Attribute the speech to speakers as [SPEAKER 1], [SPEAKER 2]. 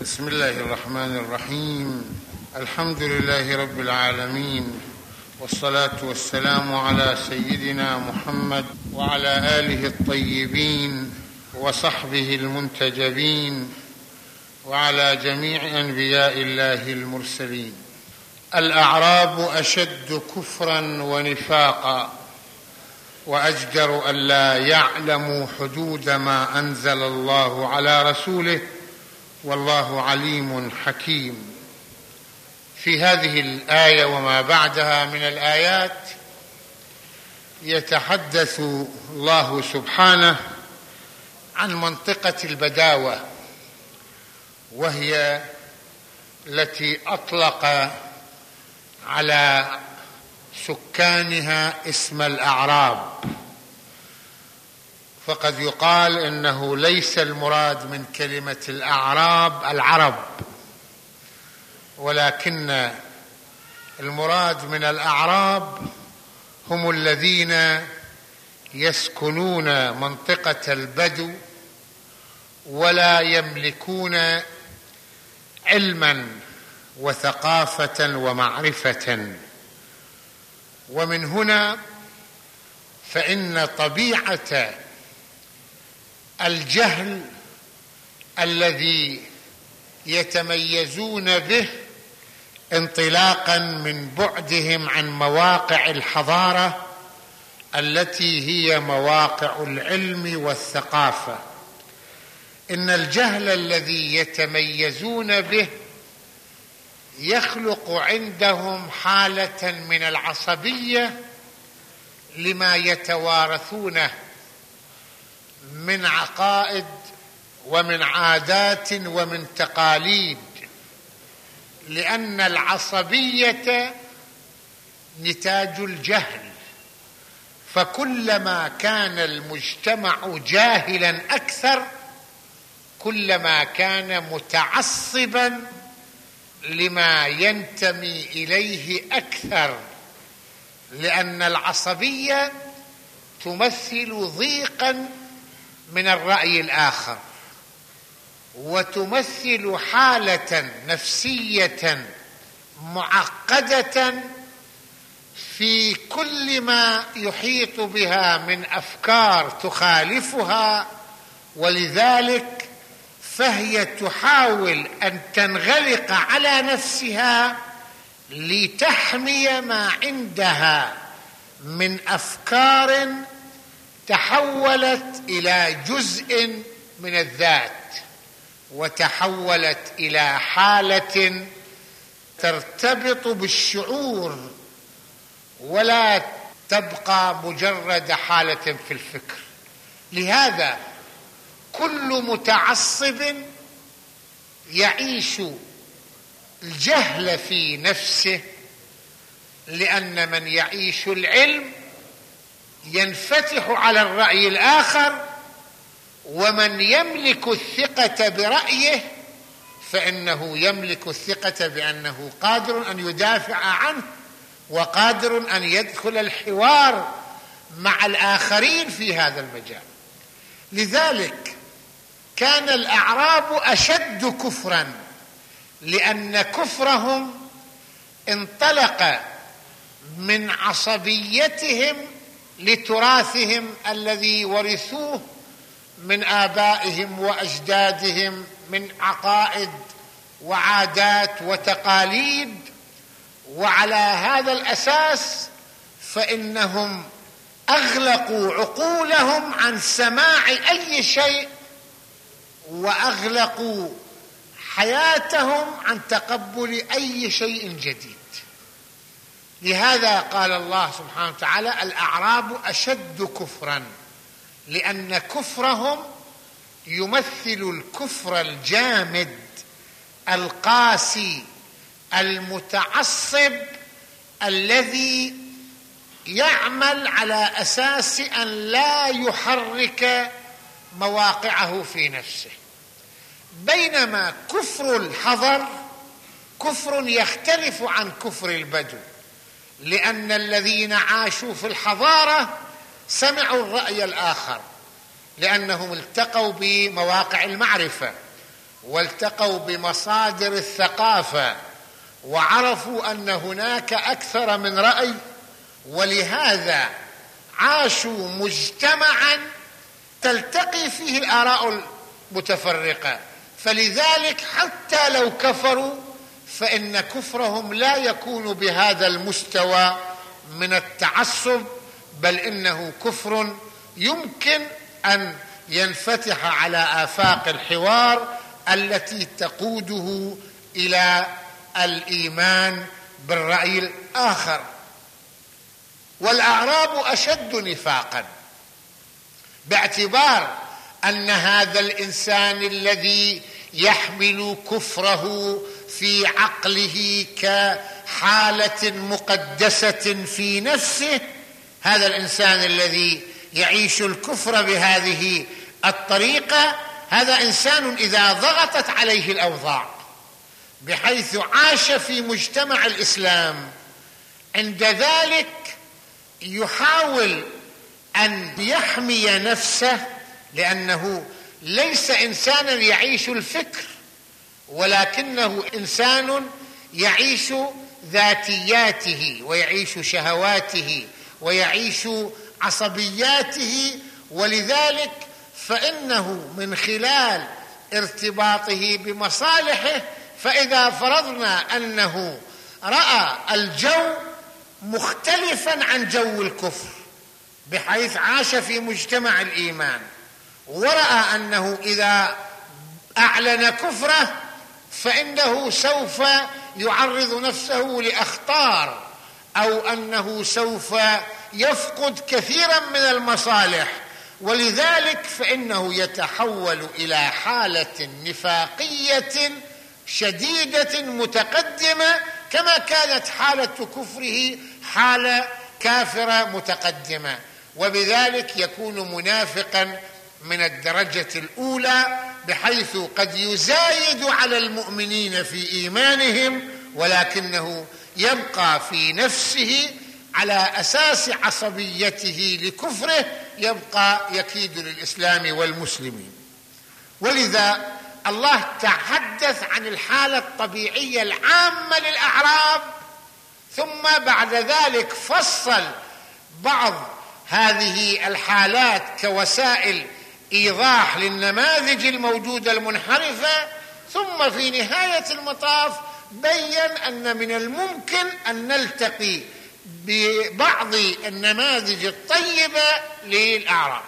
[SPEAKER 1] بسم الله الرحمن الرحيم. الحمد لله رب العالمين. والصلاة والسلام على سيدنا محمد وعلى آله الطيبين وصحبه المنتجبين وعلى جميع أنبياء الله المرسلين. الأعراب أشد كفرا ونفاقا. وأجدر الا يعلموا حدود ما أنزل الله على رسوله والله عليم حكيم. في هذه الآية وما بعدها من الآيات يتحدث الله سبحانه عن منطقة البداوة وهي التي أطلق على سكانها اسم الأعراب. فقد يقال إنه ليس المراد من كلمة الأعراب العرب ولكن المراد من الأعراب هم الذين يسكنون منطقة البدو ولا يملكون علما وثقافة ومعرفة. ومن هنا فإن طبيعة الجهل الذي يتميزون به انطلاقا من بعدهم عن مواقع الحضارة التي هي مواقع العلم والثقافة. إن الجهل الذي يتميزون به يخلق عندهم حالة من العصبية لما يتوارثونه من عقائد ومن عادات ومن تقاليد لأن العصبية نتاج الجهل. فكلما كان المجتمع جاهلا أكثر كلما كان متعصبا لما ينتمي إليه أكثر لأن العصبية تمثل ضيقا من الرأي الآخر. وتمثل حالة نفسية معقدة في كل ما يحيط بها من أفكار تخالفها ولذلك فهي تحاول أن تنغلق على نفسها لتحمي ما عندها من أفكار تحولت إلى جزء من الذات وتحولت إلى حالة ترتبط بالشعور ولا تبقى مجرد حالة في الفكر. لهذا كل متعصب يعيش الجهل في نفسه لأن من يعيش العلم ينفتح على الرأي الآخر ومن يملك الثقة برأيه فإنه يملك الثقة بأنه قادر أن يدافع عنه وقادر أن يدخل الحوار مع الآخرين في هذا المجال. لذلك كان الأعراب أشد كفرا لأن كفرهم انطلق من عصبيتهم لتراثهم الذي ورثوه من آبائهم وأجدادهم من عقائد وعادات وتقاليد. وعلى هذا الأساس فإنهم أغلقوا عقولهم عن سماع أي شيء وأغلقوا حياتهم عن تقبل أي شيء جديد. لهذا قال الله سبحانه وتعالى الأعراب أشد كفرا لأن كفرهم يمثل الكفر الجامد القاسي المتعصب الذي يعمل على أساس أن لا يحرك مواقعه في نفسه. بينما كفر الحضر كفر يختلف عن كفر البدو. لأن الذين عاشوا في الحضارة سمعوا الرأي الآخر لأنهم التقوا بمواقع المعرفة والتقوا بمصادر الثقافة وعرفوا أن هناك أكثر من رأي ولهذا عاشوا مجتمعا تلتقي فيه الآراء المتفرقة. فلذلك حتى لو كفروا فإن كفرهم لا يكون بهذا المستوى من التعصب بل إنه كفر يمكن أن ينفتح على آفاق الحوار التي تقوده إلى الإيمان بالرأي الآخر. والأعراب أشد نفاقا باعتبار أن هذا الإنسان الذي يحمل كفره في عقله كحالة مقدسة في نفسه. هذا الإنسان الذي يعيش الكفر بهذه الطريقة هذا إنسان إذا ضغطت عليه الأوضاع بحيث عاش في مجتمع الإسلام عند ذلك يحاول أن يحمي نفسه لأنه ليس إنسانا يعيش الفكر ولكنه إنسان يعيش ذاتياته ويعيش شهواته ويعيش عصبياته. ولذلك فإنه من خلال ارتباطه بمصالحه فإذا فرضنا أنه رأى الجو مختلفا عن جو الكفر بحيث عاش في مجتمع الإيمان. ورأى أنه إذا أعلن كفره فإنه سوف يعرض نفسه لأخطار أو أنه سوف يفقد كثيرا من المصالح. ولذلك فإنه يتحول إلى حالة نفاقية شديدة متقدمة كما كانت حالة كفره حالة كافرة متقدمة. وبذلك يكون منافقا من الدرجة الأولى بحيث قد يزايد على المؤمنين في إيمانهم ولكنه يبقى في نفسه على أساس عصبيته لكفره يبقى يكيد للإسلام والمسلمين. ولذا الله تحدث عن الحالة الطبيعية العامة للأعراب ثم بعد ذلك فصل بعض هذه الحالات كوسائل إيضاح للنماذج الموجودة المنحرفة ثم في نهاية المطاف بين أن من الممكن أن نلتقي ببعض النماذج الطيبة للأعراب.